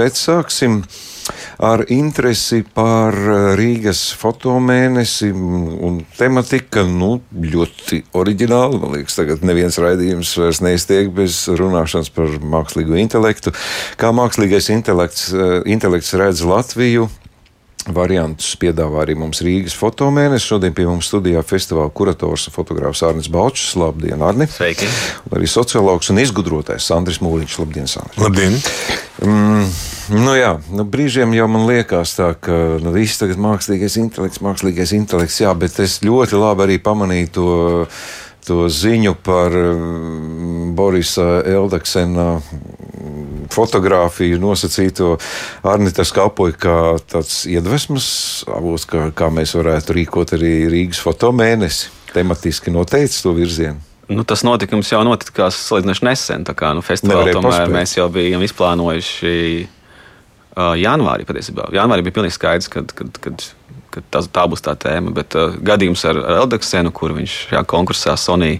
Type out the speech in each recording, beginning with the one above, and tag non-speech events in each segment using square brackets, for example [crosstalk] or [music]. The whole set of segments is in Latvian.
bet sāksim ar interesi par Rīgas fotomēnesi un tematika, nu, ļoti oriģināli. Man liekas, tagad neviens raidījums vairs neiztiek bez runāšanas par mākslīgo intelektu. Kā mākslīgais intelekts, intelekts redz Latviju, Variantus piedāvā arī mums Rīgas fotomēnesis. Šodien pie mums studijā festivāla kurators un fotogrāfs Arnis Balčs. Labdien, Arni! Sveiki! Un arī sociologs un izgudrotais Sandris Mūriņš. Labdien, Sandri! Labdien! Mm, nu jā, nu brīžiem jau man liekas tā, ka nu, viss tagad mākslīgais intelekts, mākslīgais intelekts, jā, bet es ļoti labi arī pamanīju to to ziņu par Borisa Eldeksena fotografiju nosacīto Arnītas kalpoja kā tāds iedvesmas avots, kā, kā mēs varētu rīkot arī Rīgas fotomēnesi. Tematiski noteicis to virzienu. Nu, tas notikums jau notika salīdzinoši nesen. Kā, nu, festivālā tomēr paspēt. mēs jau bijām izplānojuši uh, janvārī. Patiesībā. Janvārī bija pilnīgi skaidrs, kad, kad, kad ka tā, tā būs tā tēma. Bet uh, gadījums ar, ar Eldeksenu, kur viņš šajā konkursā Sonī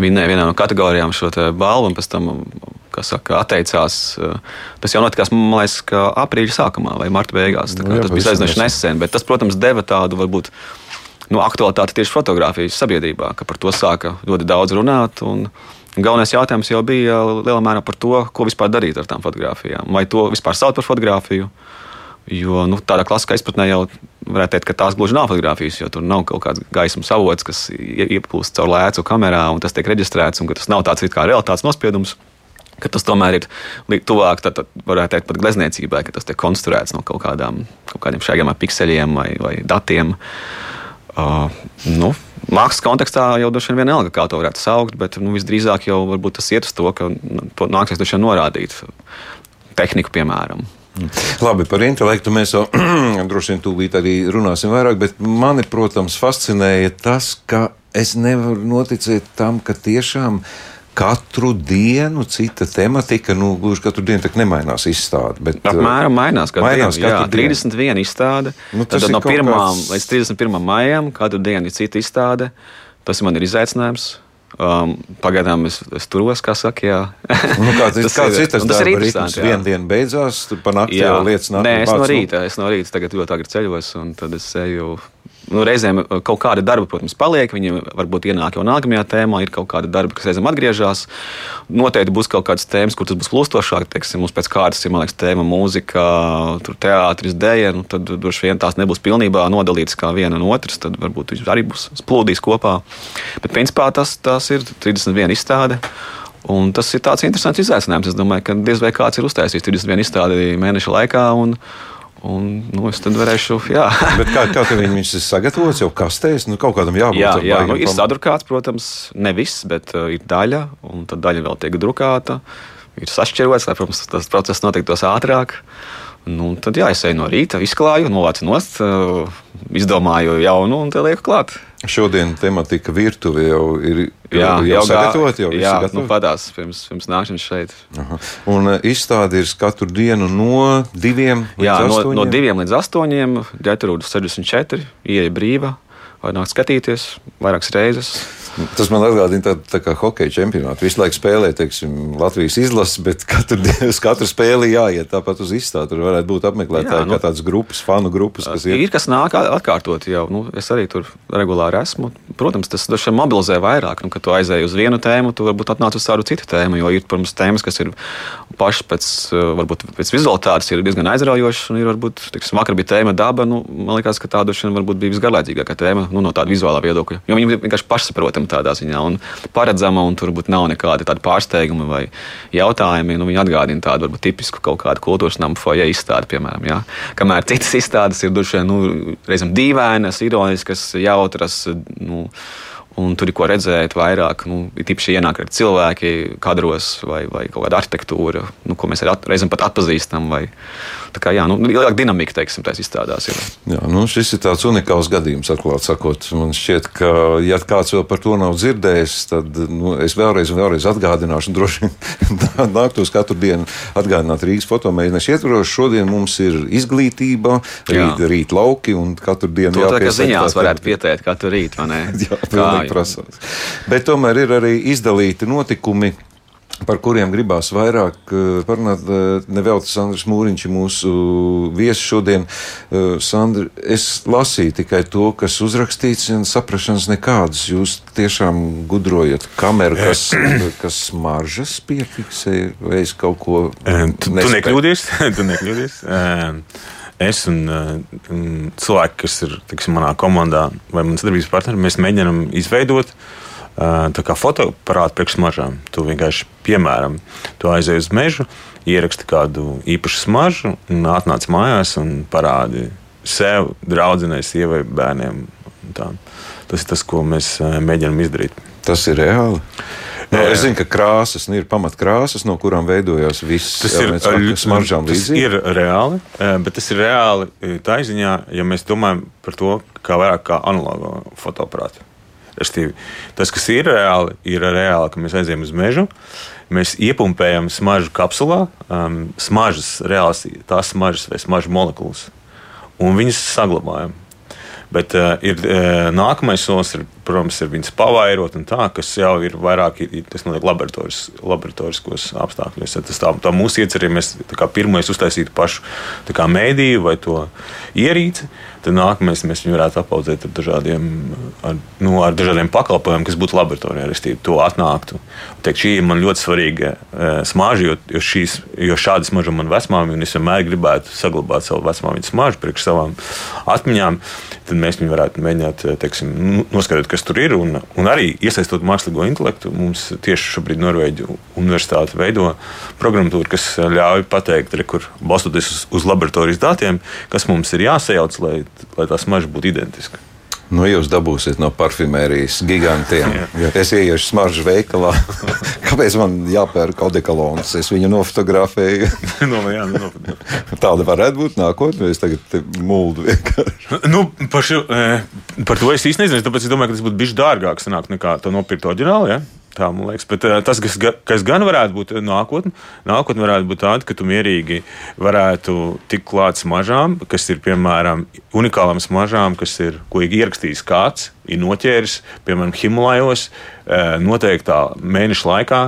vinnēja vienā no kategorijām šo balvu, un pēc tam saka, atteicās. Uh, tas jau notikās, man liekas, aprīļa sākumā vai marta beigās. Nu, jā, tas bija aizneši nesen, bet tas, protams, deva tādu varbūt. Nu, aktualitāte tieši fotografijas sabiedrībā, ka par to sāka ļoti daudz runāt. Galvenais jautājums jau bija lielā mērā par to, ko vispār darīt ar tām fotografijām. Vai to vispār sauc par fotografiju, uh, Jo nu, tādā klasiskā izpratnē jau varētu teikt, ka tās gluži nav fotografijas, jo tur nav kaut kāds gaismas avots, kas ieplūst caur lēcu kamerā un tas tiek reģistrēts, un tas nav tāds kā realitātes nospiedums. Tas tomēr ir tuvāk, tad, tad varētu teikt, pat glezniecībai, ka tas tiek konstruēts no kaut, kādām, kaut kādiem šādiem pikseļiem vai, vai datiem. Uh, nu, Mākslas kontekstā jau droši vien vienalga, kā to varētu saukt, bet nu, visdrīzāk jau tas iet uz to, ka nu, to nāksies norādīt tehniku, piemēram. Labi, par intelektu mēs jau [clears throat] droši vien tūlīt arī runāsim vairāk, bet mani, protams, fascinēja tas, ka es nevaru noticēt tam, ka tiešām katru dienu cita tematika, nu, gluži katru dienu tā nemainās izstāde. Bet, Apmēram mainās katru mainās dienu. Katru jā, 31 izstāde. Nu, tad no 1. Kāds... līdz 31. maijam katru dienu ir cita izstāde. Tas man ir izaicinājums. Um, pagaidām es, es turos, kā saka, jā. nu, kāds, [laughs] tas kāds ir tas, tas ir interesanti. Vienu dienu beidzās, tur pa nakti jau lietas nāk. Nē, es no rīta, es no rīta tagad ļoti agri ceļos, un tad es eju Nu, reizēm uh, kaut kāda darba, protams, paliek. Viņi varbūt ienāk jau nākamajā tēmā, ir kaut kāda darba, kas reizēm atgriežas. Noteikti būs kaut kādas tēmas, kur tas būs plūstošāk. Teiksim, mums pēc kārtas ir liekas, tēma, mūzika, teātris, dēļa. Nu, tad droši vien tās nebūs pilnībā nodalītas kā viena no otras. Tad varbūt viņi arī būs splūdīs kopā. Bet principā tas, tas ir 31 izstāde. Un tas ir tāds interesants izaicinājums. Es domāju, ka diez vai kāds ir uztaisījis 31 izstādi mēneša laikā. Un, Un, nu, es tad varēšu, jā. [laughs] Bet kā, kā viņš ir sagatavots jau kastēs, nu, kaut kādam jābūt. Jā, jā nu, ir sadrukāts, protams, ne viss, bet uh, ir daļa, un tad daļa vēl tiek drukāta. Ir sašķirots, lai, protams, tas process notiktos ātrāk. Nu, tad jā, es eju no rīta, izklāju, novācu nost, uh, izdomāju jaunu un te lieku klāt. Šodien tematika virtuve jau ir jā, jau, jau sagatavota. Jau jā, nu, padās pirms, pirms nākšanas šeit. Aha. Un eh, izstāde ir katru dienu no diviem līdz jā, astoņiem? No, no diviem līdz astoņiem, ģeterūdas 64, ieeja brīva, var nākt skatīties vairākas reizes. Tas man atgādina tādu tā kā hokeja čempionātu. Visu laiku spēlē teiksim, Latvijas izlases, bet katru, uz katru spēli jāiet tāpat uz izstādi. Tur varētu būt apmeklētāji, Jā, nu, kā tādas grupas, fanu grupas. Kas ir, ir kas nāk atkārtot jau. Nu, es arī tur regulāri esmu. Protams, tas vien mobilizē vairāk. Nu, kad tu aizēji uz vienu tēmu, tu varbūt atnāc uz kādu citu tēmu. Jo ir, protams, tēmas, kas ir pašas pēc, varbūt, pēc vizualitātes ir diezgan aizraujošas. Un ir, varbūt, teiksim, vakar bija tēma daba. Nu, man liekas, ka tā droši vien bija visgarlaicīgākā tēma nu, no tāda vizuālā viedokļa. Jo viņi vienkārši pašsaprotami paredzama tādā ziņā un paredzama, un tur varbūt nav nekādi tādi pārsteigumi vai jautājumi. Nu, viņi atgādina tādu varbūt tipisku kaut kādu kultūras namu foje izstādi, piemēram. Jā. Kamēr citas [laughs] izstādes ir dušai nu, reizēm dīvainas, ironiskas, jautras. Nu, Un tur ir ko redzēt vairāk. Nu, ir tīpaši ienāk ar cilvēki, kadros vai, vai kaut kāda arhitektūra, nu, ko mēs reizēm pat atpazīstam. Vai, tā kā jā, nu, lielāka dinamika, teiksim, tās izstādās. Ir. Jā, nu, šis ir tāds unikāls gadījums, atklāti sakot. Man šķiet, ka, ja kāds vēl par to nav dzirdējis, tad nu, es vēlreiz vēlreiz atgādināšu, droši vien [laughs] nāktos katru dienu atgādināt Rīgas fotomēģinājumu ietvaros. Šodien mums ir izglītība, rīt, rīt lauki un katru dienu jāpiesaka. Tā kā ziņās varētu pieteikt katru rītu, vai ne? [laughs] Jā, pilnīgi prasās. Bet tomēr ir arī izdalīti notikumi par kuriem gribās vairāk eh, parunāt. Eh, Nevelti Sandrs Mūriņš ir mūsu viesis šodien. Eh, Sandri, es lasīju tikai to, kas uzrakstīts, un saprašanas nekādas. Jūs tiešām gudrojat kameru, kas, [clears throat] kas maržas piefiksē, vai es kaut ko. [laughs] Tu nekļūdies. tu nekļūdies. Es un, un cilvēki, kas ir tiksim, manā komandā vai manas darbības partneri, mēs mēģinām izveidot uh, kā fotoaparātu priekšsmažām. Tu vienkārši, piemēram, tu aizej uz mežu, ieraksti kādu īpašu smaržu, un atnāc mājās un parādi sev, draudzenei, sievai, bērniem. Tā. Tas ir tas, ko mēs mēģinām izdarīt. Tas ir reāli. No, es zinu, ka krāsas nu, ir pamatkrāsas, no kurām veidojās viss. Tas ir smaržām līdzīgi. Tas ir reāli, bet tas ir reāli tā ziņā, ja mēs domājam par to kā vairāk kā analogo fotoaparātu. Restīvi, tas, kas ir reāli, ir reāli, ka mēs aizējām uz mežu, mēs iepumpējam smaržu kapsulā, um, smaržas, reāls, tās smaržas vai smaržu molekulas, un viņas saglabājam. Bet uh, ir, uh, nākamais solis, ir, protams, ir viņas pavairot, tā, kas jau ir vairāk, ir, tas notiek laboratoris, laboratoriskos apstākļos. Tas tā, tā mūsu iecerē, mēs pirmais uztaisītu pašu mēdīju vai to ierīci. Tad nākamais mēs viņu varētu apaudzēt ar dažādiem, ar, nu, ar dažādiem pakalpojumiem, kas būtu laboratorijā. Restīvi, to atnāktu. Teikt, šī ir man ļoti svarīga e, smarža, jo, jo, šīs, jo šāda smarža man vecmāmiņa, un es vienmēr gribētu saglabāt savu vecmāmiņas smaržu priekš savām atmiņām. Tad mēs viņu varētu mēģināt e, teiksim, nu, noskaidrot, kas tur ir. Un, un arī iesaistot mākslīgo intelektu, mums tieši šobrīd Norvēģu universitāte veido programmatūru, kas ļauj pateikt, re, kur balstoties uz, uz laboratorijas datiem, kas mums ir jāsajauc, lai lai tā smarža būtu identiska. Nu, jūs dabūsiet no parfimērijas gigantiem. Ja es ieiešu smaržu veikalā, [laughs] kāpēc man jāpērk audekolons? Es viņu nofotografēju. [laughs] no, nu, jā, nu, Tāda varētu būt nākotnē. Es tagad mūlu vienkārši. Nu, par, šo, par to es īsti nezinu. Tāpēc es domāju, ka tas būtu bijis dārgāk nekā to nopirkt oriģināli. Ja? Tā, liekas, bet eh, tas, kas, kas gan varētu būt nākotnē, nākotnē varētu būt tāda, ka tu mierīgi varētu tikt klāt smaržām, kas ir piemēram unikālām smaržām, kas ir, ko ir ierakstījis kāds, ir noķēris, piemēram, Himalajos, eh, noteiktā mēneša laikā,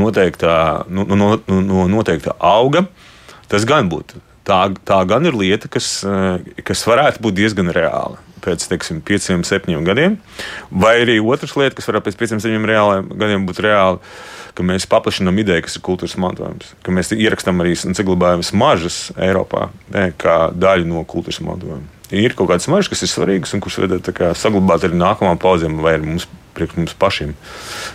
noteiktā, no, no, no noteiktā auga. Tas gan būtu. Tā, tā gan ir lieta, kas, eh, kas varētu būt diezgan reāla pēc teiksim, pieciem, septiņiem gadiem. Vai arī otrs lieta, kas varētu pēc pieciem, septiņiem gadiem būt reāli, ka mēs paplašinām ideju, kas ir kultūras mantojums, ka mēs ierakstām arī un saglabājam smaržas Eiropā ne, kā daļu no kultūras mantojuma. Ir kaut kādas smaržas, kas ir svarīgas un kuras vajadzētu saglabāt arī nākamajām paudzēm vai mums priekš mums pašiem.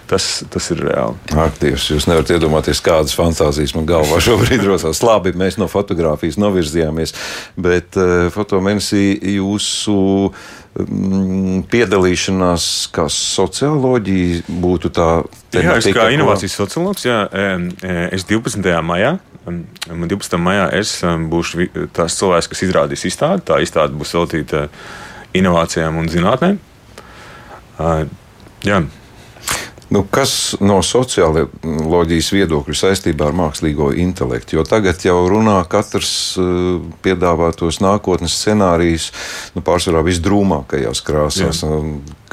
Tas, tas ir reāli. Aktīvs. Jūs nevarat iedomāties, kādas fantāzijas man galvā šobrīd [laughs] rosās. Labi, mēs no fotografijas novirzījāmies, bet uh, fotomēnesī jūsu mm, piedalīšanās kā socioloģija būtu tā. Jā, es kā inovācijas sociologs, jā, es 12. maijā. Man 12. maijā es būšu tās cilvēks, kas izrādīs izstādi. Tā izstāde būs veltīta inovācijām un zinātnēm. Jā. Nu, kas no sociālās viedokļa saistībā ar mākslīgo intelektu? Jo tagad jau runā katrs uh, piedāvā tos nākotnes scenārijus, nu, pārsvarā visdrūmākajās krāsās.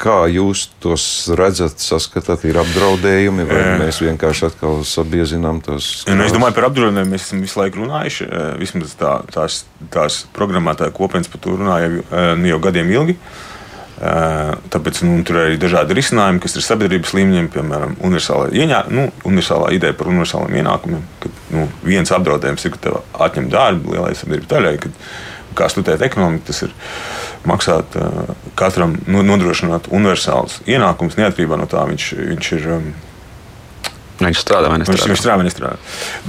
Kā jūs tos redzat, saskatāt, ir apdraudējumi, vai Jā. mēs vienkārši atkal sabiezinām tos? Nu, es domāju, par apdraudējumiem mēs esam visu laiku runājuši. Vismaz tā, tās, tās programmētāja kopienas par to runāja jau, nu, jau gadiem ilgi. Uh, Tāpēc nu, tur ir arī dažādi risinājumi, kas ir sabiedrības līmeņiem, piemēram, universālā, ieņā, nu, universālā ideja par universāliem ienākumiem. Kad nu, viens apdraudējums ir, ka tev atņem darbu lielai sabiedrības daļai. Kad, kā studēt ekonomiku, tas ir maksāt katram, nu, nodrošināt universālus ienākumus, neatkarībā no tā, viņš, viņš ir. Um, Viņš strādā vai nestrādā. Viņš, viņš strādā vai nestrādā.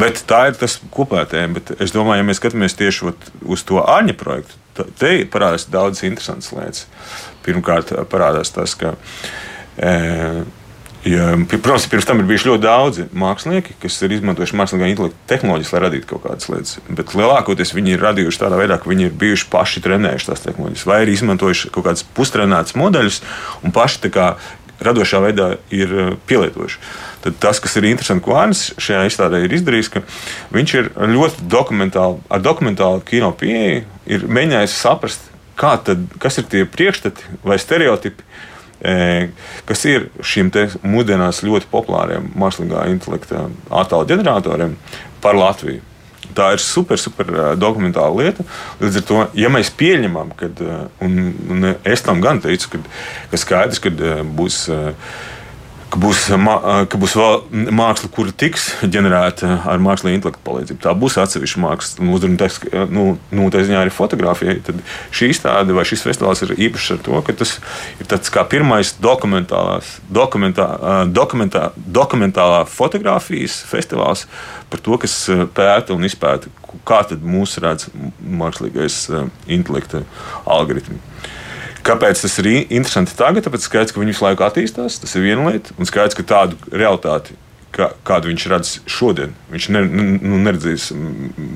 Bet tā ir tas kopētējums. Es domāju, ja mēs skatāmies tieši uz to ārņa projektu, tad te parādās daudz interesantas lietas. Pirmkārt, parādās tas, ka. E, Ja, protams, pirms tam ir bijuši ļoti daudzi mākslinieki, kas ir izmantojuši mākslīgā intelekta tehnoloģijas, lai radītu kaut kādas lietas. Bet lielākoties viņi ir radījuši tādā veidā, ka viņi ir bijuši paši trenējuši tās tehnoloģijas, vai arī izmantojuši kaut kādus pustrenētus modeļus un paši kā, radošā veidā ir pielietojuši. Tad tas, kas ir interesanti, ko Arnēs šajā izstādē ir izdarījis, ka viņš ir ļoti dokumentāli, ar dokumentālu kino pieeju, ir mēģinājis saprast, tad, kas ir tie priekšstati vai stereotipi, kas ir šiem mūsdienās ļoti populāriem mākslīgā intelekta attēlu ģeneratoriem par Latviju. Tā ir super, super dokumentāla lieta. Līdz ar to, ja mēs pieņemam, ka, un, un es tam gan teicu, ka, ka skaidrs, ka būs ka būs, ka būs māksla, kur tiks ģenerēta ar mākslīgu intelektu palīdzību. Tā būs atsevišķa māksla. Tas, nu, nu, tā ziņā arī fotografija. Tad šī izstāde vai šis festivāls ir īpašs ar to, ka tas ir tāds kā pirmais dokumentā, dokumentā, dokumentālā fotografijas festivāls par to, kas pēta un izpēta, kā mūsu redz mākslīgais intelekta algoritmi. Kāpēc tas ir interesanti tagad? Tāpēc skaidrs, ka viņi visu laiku attīstās, tas ir viena lieta, un skaidrs, ka tādu realitāti kā, kādu viņš redz šodien. Viņš ne, nu, neredzīs,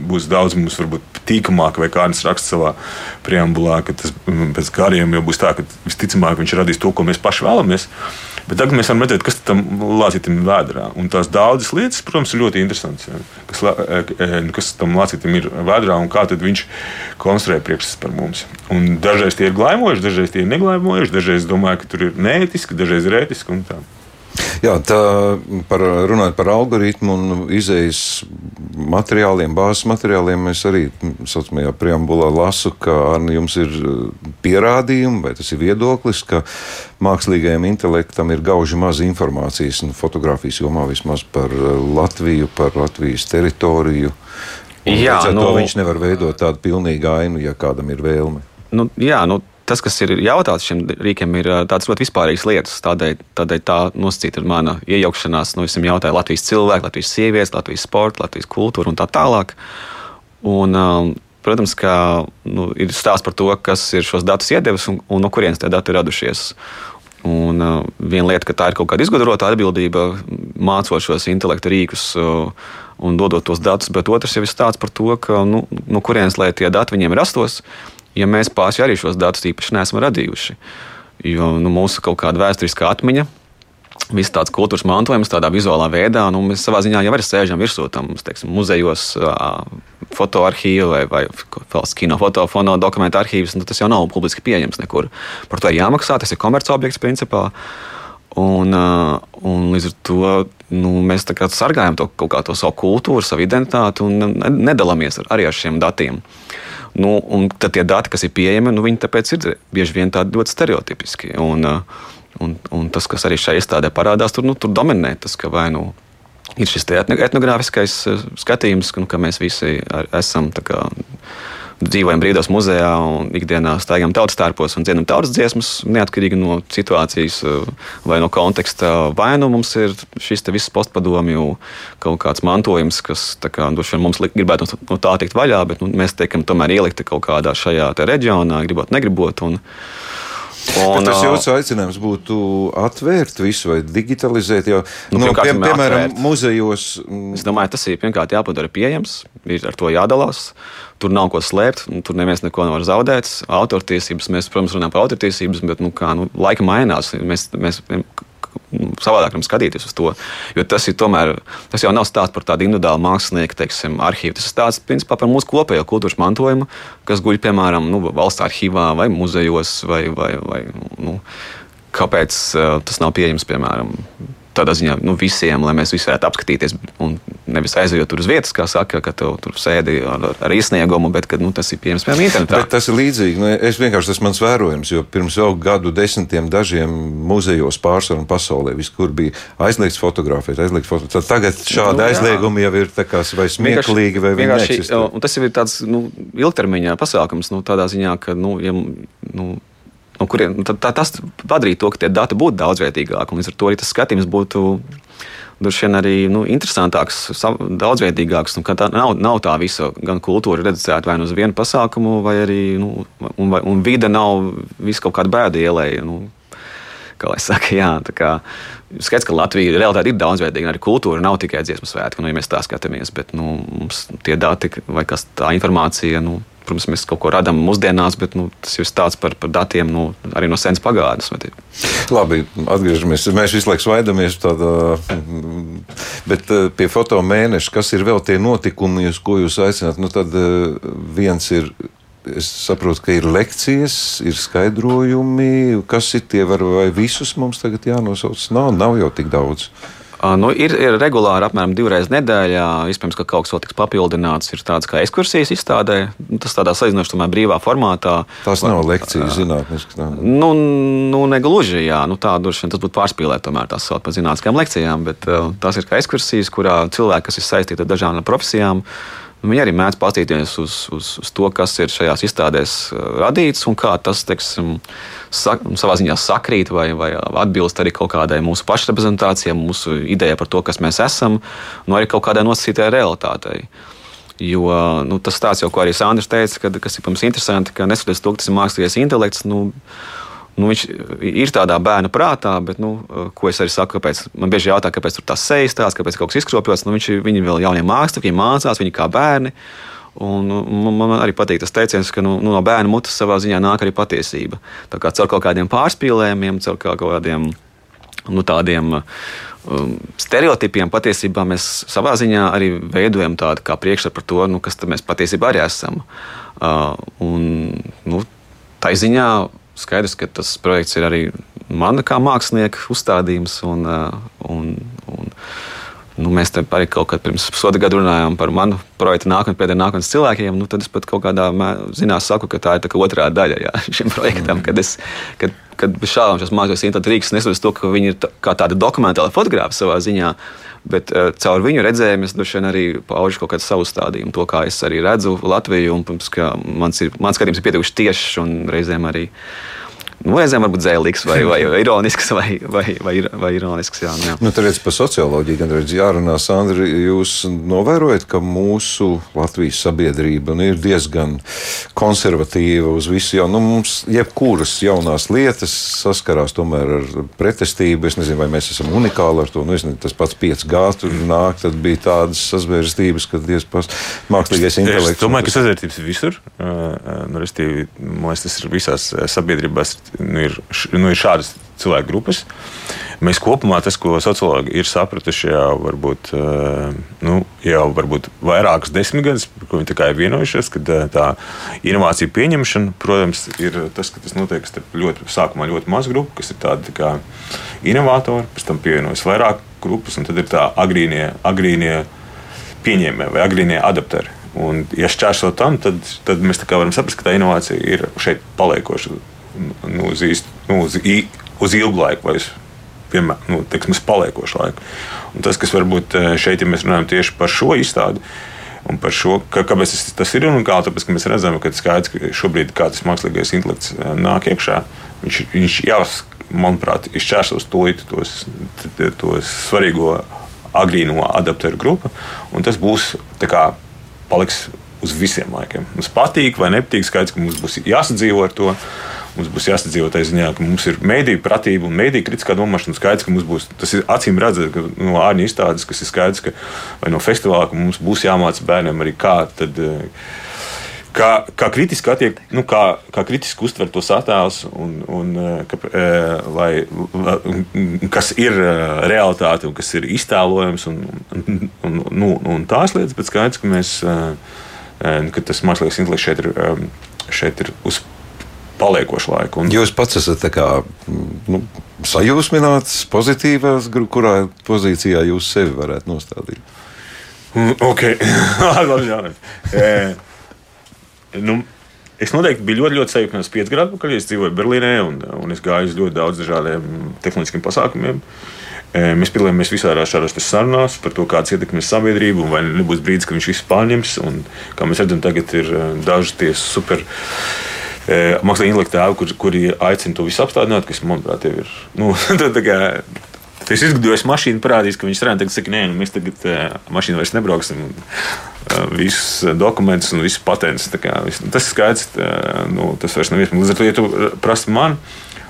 būs daudz mums varbūt tīkamāk, vai kāds raksta savā preambulā, ka tas pēc gadiem jau būs tā, ka visticamāk viņš radīs to, ko mēs paši vēlamies. Bet tagad mēs varam redzēt, kas tam lācītam ir vēdā. Un tās daudzas lietas, protams, ir ļoti interesantas. Kas, e, e, kas tam lācītam ir vēdā un kā viņš konstruē priekšstats par mums. Un dažreiz tie ir glaimojuši, dažreiz tie ir neglaimojuši, dažreiz domāju, ka tur ir neētiski, dažreiz ir ētiski. Jā, tā par, runājot par algoritmu un izējas materiāliem, bāzes materiāliem, es arī saucamajā preambulā lasu, ka Arni jums ir uh, pierādījumi, vai tas ir viedoklis, ka mākslīgajam intelektam ir gauži maz informācijas un fotografijas jomā vismaz par uh, Latviju, par Latvijas teritoriju. Jā, nu, to viņš nevar veidot tādu pilnīgu ainu, ja kādam ir vēlme. Nu, jā, nu, tas, kas ir jautāts šiem rīkiem, ir tādas ļoti vispārīgas lietas. Tādēļ, tādēļ tā nosacīta ir mana iejaukšanās. Nu, es jautāju Latvijas cilvēku, Latvijas sievietes, Latvijas sporta, Latvijas kultūru un tā tālāk. Un, protams, ka nu, ir stāsts par to, kas ir šos datus iedevis un, un no kurienes tie dati ir radušies. Un, uh, viena lieta, ka tā ir kaut kāda izgudrota atbildība, mācot šos intelektu rīkus uh, un dodot tos datus, bet otrs jau ir stāsts par to, ka, nu, no kurienes lai tie dati viņiem rastos. Uh, ja mēs paši arī šos datus īpaši neesam radījuši. Jo nu, mūsu kaut kāda vēsturiskā atmiņa, viss tāds kultūras mantojums, tādā vizuālā veidā, nu, mēs savā ziņā jau arī sēžam virsū tam teiksim, muzejos, fotoarchīvu vai, vai valsts kino fotofono dokumentu arhīvus. Nu, tas jau nav publiski pieejams nekur. Par to ir jāmaksā, tas ir komercobjekts principā. Un, un līdz ar to nu, mēs sargājam to kaut kā to savu kultūru, savu identitāti un nedalāmies ar, arī ar šiem datiem. Uh, Nu, un tad tie dati, kas ir pieejami, nu, viņi tāpēc ir bieži vien tādi ļoti stereotipiski. Un, uh, un, un tas, kas arī šajā iestādē parādās, tur, nu, tur dominē tas, ka vai nu ir šis etnogrāfiskais uh, skatījums, ka, nu, ka mēs visi esam dzīvojam brīvdabas muzejā un ikdienā staigājam tautas tērpos un dziedam tautas dziesmas, neatkarīgi no situācijas eh, vai no konteksta. Vai nu mums ir šis viss postpadomju kaut kāds mantojums, kas kā, mums gribētu no tā tikt vaļā, bet nu, mēs tiekam tomēr ielikti kaut kādā šajā reģionā, gribot, negribot. Un, Un, Bet tas jūsu aicinājums būtu atvērt visu vai digitalizēt. Jo, nu, nu, pie, piemēram, atvērt. muzejos. Es domāju, tas ir pirmkārt jāpadara pieejams, ir ar to jādalās. Tur nav ko slēpt, tur neviens neko nevar zaudēt. Autortiesības, mēs, protams, runājam par autortiesības, bet nu, kā, nu, laika mainās. Mēs, mēs savādāk skatīties uz to. Jo tas, tomēr, tas jau nav stāsts par tādu individuālu mākslinieku teiksim, arhīvu. Tas ir stāsts principā, par mūsu kopējo kultūras mantojumu, kas guļ piemēram nu, valsts arhīvā vai muzejos. Vai, vai, vai, nu, kāpēc uh, tas nav pieejams piemēram tādā ziņā nu, visiem, lai mēs visi varētu apskatīties. Un nevis aizejot tur uz vietas, kā saka, ka tu tur sēdi ar, ar izsniegumu, bet ka, nu, tas ir pieejams piemēram internetā. Bet tas ir līdzīgi. Nu, es vienkārši tas mans vērojums, jo pirms jau gadu desmitiem dažiem muzejos pārsvarā pasaulē viskur bija aizliegts fotografēt, aizliegts fotografēt. Tagad šādi nu, aizliegumi jau ir kā, vai smieklīgi, vai vienkārši. Tas jau ir tāds nu, ilgtermiņā pasākums, nu, tādā ziņā, ka, nu, ja, nu, no kuriem nu, tā, tas padarītu to, ka tie dati būtu daudzveidīgāki. Līdz ar to arī tas skatījums būtu droši vien arī nu, interesantāks, daudzveidīgāks. Nu, tā nav, nav tā visa gan kultūra redzēta vai nu uz vienu pasākumu, vai arī nu, un, un vide nav visu kaut kāda bēda ielēja. Nu, kā lai saka, jā, tā kā skaidrs, ka Latvija realitāte ir daudzveidīga. Arī kultūra nav tikai dziesmu svētki, nu, ja mēs tā skatāmies, bet nu, mums tie dati vai kas tā informācija. Nu, Protams, mēs kaut ko radām mūsdienās, bet nu, tas ir stāsts par, par datiem nu, arī no senas pagātnes. Labi, atgriežamies. Mēs visu laiku svaidamies tādā, bet eh, pie fotomēneša, kas ir vēl tie notikumi, uz ko jūs aicināt, nu tad eh, viens ir es saprotu, ka ir lekcijas, ir skaidrojumi, kas ir tie, var, vai visus mums tagad jānosauc. Nav, nav jau tik daudz. Nu, ir, ir regulāri apmēram divreiz nedēļā. Iespējams, ka kaut kas vēl tiks papildināts. Ir tāds kā ekskursijas izstādē. Tas tādā salīdzinoši brīvā formātā. Tas nav lekcijas zinātniski. Nu, nu, negluži, jā. Nu, tā droši vien tas būtu pārspīlēt, tomēr tās sauc par zinātniskām lekcijām. Bet uh, tās ir kā ekskursijas, kurā cilvēki, kas ir saistīti ar dažādām profesijām, Viņi arī mēdz paskatīties uz, uz, uz to, kas ir šajās izstādēs radīts un kā tas teiksim, sak, savā ziņā sakrīt vai, vai atbilst arī kaut kādai mūsu pašreprezentācijai, mūsu idejai par to, kas mēs esam, un arī kaut kādai nosacītai realitātei. Jo nu, tas stāsts jau, ko arī Sandrs teica, kad, kas ir pirms interesanti, ka neskatoties to, ka tas ir mākslīgais intelekts. Nu, nu, viņš ir tādā bērna prātā, bet, nu, ko es arī saku, kāpēc man bieži jautā, kāpēc tur tas sejas tāds, kāpēc kaut kas izkropļots. Nu, viņš, viņi vēl jaunie mākslinieki, viņi mācās, viņi kā bērni. Un, nu, man arī patīk tas teiciens, ka nu, nu, no bērna mutes savā ziņā nāk arī patiesība. Tā kā caur kaut kādiem pārspīlējumiem, caur kaut kādiem nu, tādiem um, stereotipiem patiesībā mēs savā ziņā arī veidojam tādu priekšstatu par to, nu, kas mēs patiesībā arī esam. Uh, un, nu, tā ziņā skaidrs, ka tas projekts ir arī mana kā mākslinieka uzstādījums. Un, uh, un, un, Nu, mēs tam arī kaut kad pirms pusotra gada runājām par manu projektu nākotnē, pēdējiem nākotnes cilvēkiem. Nu, tad es pat kaut kādā ziņā saku, ka tā ir tā otrā daļa jā, [laughs] šim projektam. Kad, es, kad, kad šādām šīs mākslinieks intelekta rīks nesaprotu to, ka viņi ir tā, kā tāda dokumentāla fotografa savā ziņā. Bet uh, caur viņu redzējumu es droši vien arī paužu kaut kādu savu stādījumu, to kā es arī redzu Latviju. Un, protams, ka mans, ir, mans skatījums ir pietiekuši tiešs un reizēm arī nu, reizēm varbūt zēlīgs vai, vai [laughs] ironisks. Vai, vai, vai, vai ironisks jā, nu, jā. Nu, Tur par socioloģiju gan redz jārunā. Sandri, jūs novērojat, ka mūsu Latvijas sabiedrība nu, ir diezgan konservatīva uz visu. Jau, nu, mums jebkuras jaunās lietas saskarās tomēr ar pretestību. Es nezinu, vai mēs esam unikāli ar to. Nu, nezinu, tas pats 5G tur nāk, tad bija tādas sazvērstības, kad diezgan mākslīgais intelekts. Es domāju, ka sazvērstības visur. Nu, restīvi, man tas ir visās sabiedrībās nu, ir, nu, ir šādas cilvēku grupas. Mēs kopumā tas, ko sociologi ir sapratuši jau varbūt, eh, nu, jau varbūt vairākus desmitgadus, par ko viņi ir vienojušies, ka eh, tā inovācija pieņemšana, protams, ir tas, ka tas notiek starp ļoti, sākumā ļoti mazu grupu, kas ir tādi tā inovatori, pēc tam pievienojas vairāk grupas, un tad ir tā agrīnie, agrīnie pieņēmēji vai agrīnie adapteri. Un, ja šķērsot tam, tad, tad mēs varam saprast, ka tā inovācija ir šeit paliekoša nu, uz, īst, nu, uz, uz ilgu laiku. Vai uz, Piemēram, nu, teiksim, paliekošu laiku. Un tas, kas varbūt eh, šeit, ja mēs runājam tieši par šo izstādi, un par šo, ka, kāpēc tas, tas ir unikāli, tāpēc, ka mēs redzam, ka skaidrs, ka šobrīd kā tas mākslīgais intelekts eh, nāk iekšā, viņš, viņš jau, manuprāt, izšķērsos tūlīt tos, tos svarīgo agrīno adapteru grupu, un tas būs kā, paliks uz visiem laikiem. Mums patīk vai nepatīk, skaidrs, ka mums būs jāsadzīvo ar to. Mums būs jāsadzīvot tajā ziņā, ka mums ir mēdīņu pratība un mēdīņu kritiskā domāšana. Skaidrs, ka mums būs tas acīm redzams no ārņu izstādes, kas ir skaidrs, ka vai no festivāla, ka mums būs jāmāca bērniem arī kā. Tad, eh, Kā, kā kritiski attiek, nu, kā, kā kritiski uztver tos attēlus, un, un, eh, ka, eh, lai, kas ir realitāte un kas ir iztēlojams, un, un, un, nu, un tās lietas, bet skaidrs, ka, mēs, ka tas mākslīgais intelekts šeit ir, šeit ir uz paliekošu laiku. Un... Jūs pats esat kā, nu, sajūsmināts, pozitīvās, kurā pozīcijā jūs sevi varētu nostādīt? Mm, ok, [laughs] labi. e, nu, es noteikti biju ļoti, ļoti sajūsmināts piecus gadus atpakaļ. Es dzīvoju Berlīnē un, un es gāju uz ļoti daudz dažādiem tehniskiem pasākumiem. E, mēs piedalījāmies visādās šādās sarunās par to, kādas ietekmes sabiedrību, vai nebūs brīdis, kad viņš visu pārņems. Un, kā mēs redzam, tagad ir e, daži tie super mākslinieki intelekta tēvi, kur, kuri aicina to visu apstādināt, kas, manuprāt, ir. Nu, [laughs] Es izgudroju mašīnu, parādīju, ka viņš strādā. Tagad saka, nē, nu, mēs tagad uh, mašīnu vairs nebrauksim. Un, uh, visus dokumentus un visus patentus. Kā, vis, nu, tas ir skaidrs, uh, nu, tas vairs nav iespējams. Līdz ar to, ja tu prasi man,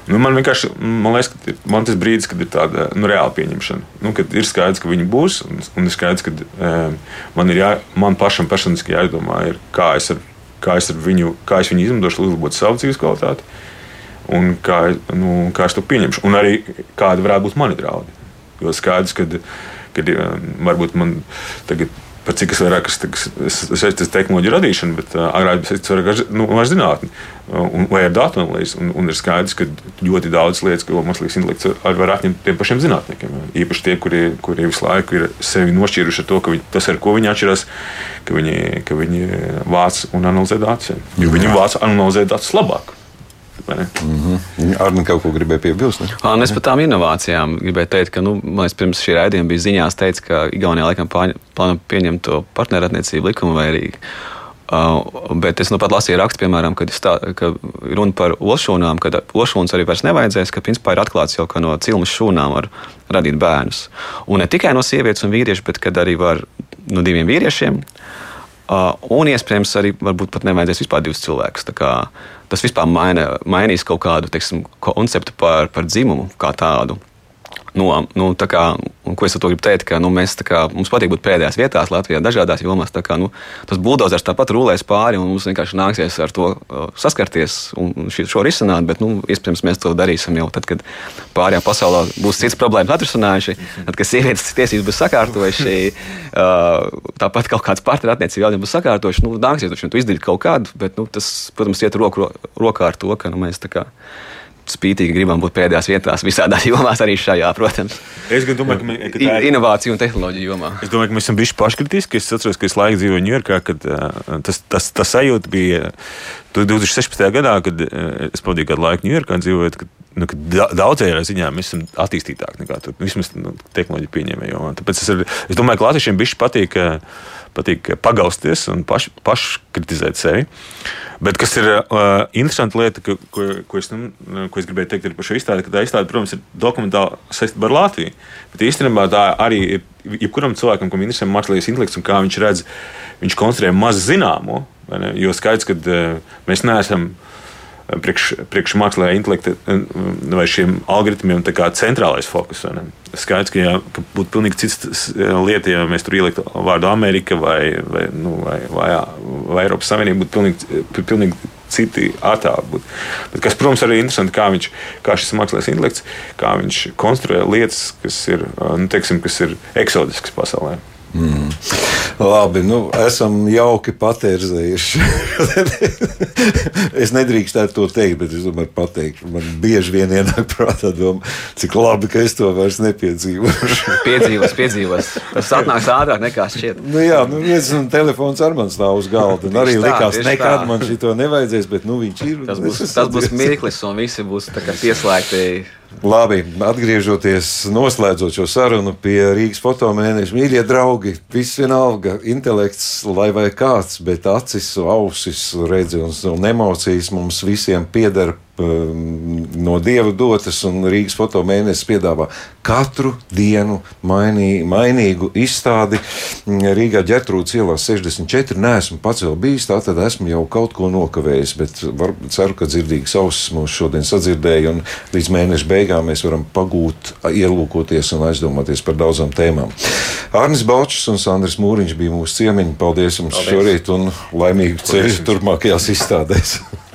nu, man vienkārši man liekas, ka man tas brīdis, kad ir tāda nu, reāla pieņemšana. Nu, kad ir skaidrs, ka viņi būs, un, un ir skaidrs, ka uh, man ir jā, man pašam personiski jādomā, ir, kā es ar kā es viņu, kā es viņu izmantošu, lai uzlabotu savu dzīves kvalitāti, un kā, nu, kā es to pieņemšu, un arī kāda varētu būt mani draudi. Jo skaidrs, ka kad, varbūt man tagad par cik es vairāk saistīts ar tehnoloģiju radīšanu, bet uh, agrāk bija saistīts ar, nu, zinātni un, vai ar datu analīzi. Un, un ir skaidrs, ka ļoti daudz lietas, ko mākslīgais intelekts var atņemt tiem pašiem zinātniekiem. Īpaši tie, kuri, kuri visu laiku ir sevi nošķīruši ar to, ka viņi, tas, ar ko viņi atšķirās, ka viņi, ka viņi vāc un analizē datus. Jo viņi vāc un analizē datus labāk. Mm -hmm. Ar kaut ko gribēja piebilst. À, es par tām inovācijām gribēju teikt, ka nu, mēs pirms šī raidījuma bija ziņās teicis, ka Igaunijā laikam plāno pieņemt to partnerattiecību likumu vai arī. Uh, bet es nu pat lasīju rakstu, piemēram, kad tā, ka runa par olšūnām, ka olšūnas arī vairs nevajadzēs, ka principā ir atklāts jau, ka no cilmes šūnām var radīt bērnus. Un ne tikai no sievietes un vīrieša, bet arī var no diviem vīriešiem. Uh, un iespējams arī varbūt pat nevajadzēs vispār divus cilvēkus. Tas vispār maina, mainīs kaut kādu teiksim, konceptu par, par dzimumu kā tādu. Nu, nu, kā, ko es ar to gribu teikt? Ka, nu, mēs, kā, mums patīk būt pēdējās vietās Latvijā, dažādās jomās. Kā, nu, tas buldozers tāpat rulēs pāri, un mums vienkārši nāksies ar to uh, saskarties un šī, šo risināt. Bet, nu, iespējams, mēs to darīsim jau tad, kad pārējā pasaulē būs cits problēmas atrisinājuši, tad, kad sievietes tiesības būs sakārtojuši, [laughs] uh, tāpat kaut kāds partneru attiecību jautājums būs sakārtojuši. Nu, nāksies to izdarīt kaut kādu, bet nu, tas, protams, iet roku rokā ar to, ka nu, mēs tā kā spītīgi gribam būt pēdējās vietās visādās jomās, arī šajā, protams. Es domāju, ka, ka tā ir inovācija un tehnoloģija jomā. Es domāju, ka mēs esam bijuši paškritiski. Es atceros, ka es laiku dzīvoju Ņujorkā, kad uh, tas, tas, tas sajūta bija 2016. gadā, kad uh, es pavadīju kādu laiku Ņujorkā dzīvojot. Kad, nu, daudzējā ziņā mēs esam attīstītāki nekā tur, vismaz nu, tehnoloģiju pieņēmēji. Tāpēc es, ar, es domāju, ka latviešiem bišķi patīk, patīk pagausties un paš, paškritizēt sevi. Bet kas ir uh, interesanta lieta, ko, ko, ko, es, nu, ko es gribēju teikt par šo izstādi, ka tā izstāde, protams, ir dokumentāli saistīta ar Latviju. Bet īstenībā tā arī ir jebkuram cilvēkam, kam interesē mākslīgais intelekts un kā viņš redz, viņš konstruē maz zināmo. Jo skaidrs, ka uh, mēs neesam priekš, priekš mākslīgā intelekta vai šiem algoritmiem centrālais fokus. Skaidrs, ka, jā, ka būtu pilnīgi cits lieta, ja mēs tur ieliktu vārdu Amerika vai, vai, nu, vai, vai, vai Eiropas Savienība, būtu pilnīgi, pilnīgi citi attēli. Bet, kas, protams, arī ir interesanti, kā, viņš, kā šis mākslīgais intelekts, kā viņš konstruē lietas, kas ir, nu, teiksim, kas ir eksotiskas pasaulē. Mm. Labi, nu, esam jauki patērzējuši. [laughs] es nedrīkstētu to teikt, bet es tomēr pateikšu. Man bieži vien ienāk prātā doma, cik labi, ka es to vairs nepiedzīvošu. [laughs] piedzīvos, piedzīvos. Tas atnāks ātrāk nekā šķiet. Nu, jā, nu, viens un telefons ar mani stāv uz galda. Arī tā, likās, nekad tā. man šito nevajadzēs, bet nu, viņš ir. Tas būs, tas būs mirklis, un visi būs pieslēgti Labi, atgriežoties, noslēdzot šo sarunu pie Rīgas fotomēneša, mīļie draugi, viss vienalga, intelekts, lai vai kāds, bet acis, ausis, redzes un emocijas mums visiem pieder no dieva dotas, un Rīgas fotomēnesis piedāvā katru dienu mainī, mainīgu izstādi. Rīgā ģērtrūdas ielā 64. Nē, esmu pats vēl bijis, tā tad esmu jau kaut ko nokavējis, bet varbūt ceru, ka dzirdīgas ausis mūs šodien sadzirdēja, un līdz mēneša beigām mēs varam pagūt, ielūkoties un aizdomāties par daudzām tēmām. Arnis Balčs un Sandrs Mūriņš bija mūsu ciemiņi. Paldies jums Paldies. šorīt un laimīgu ceļu turpmākajās izstādēs! [laughs]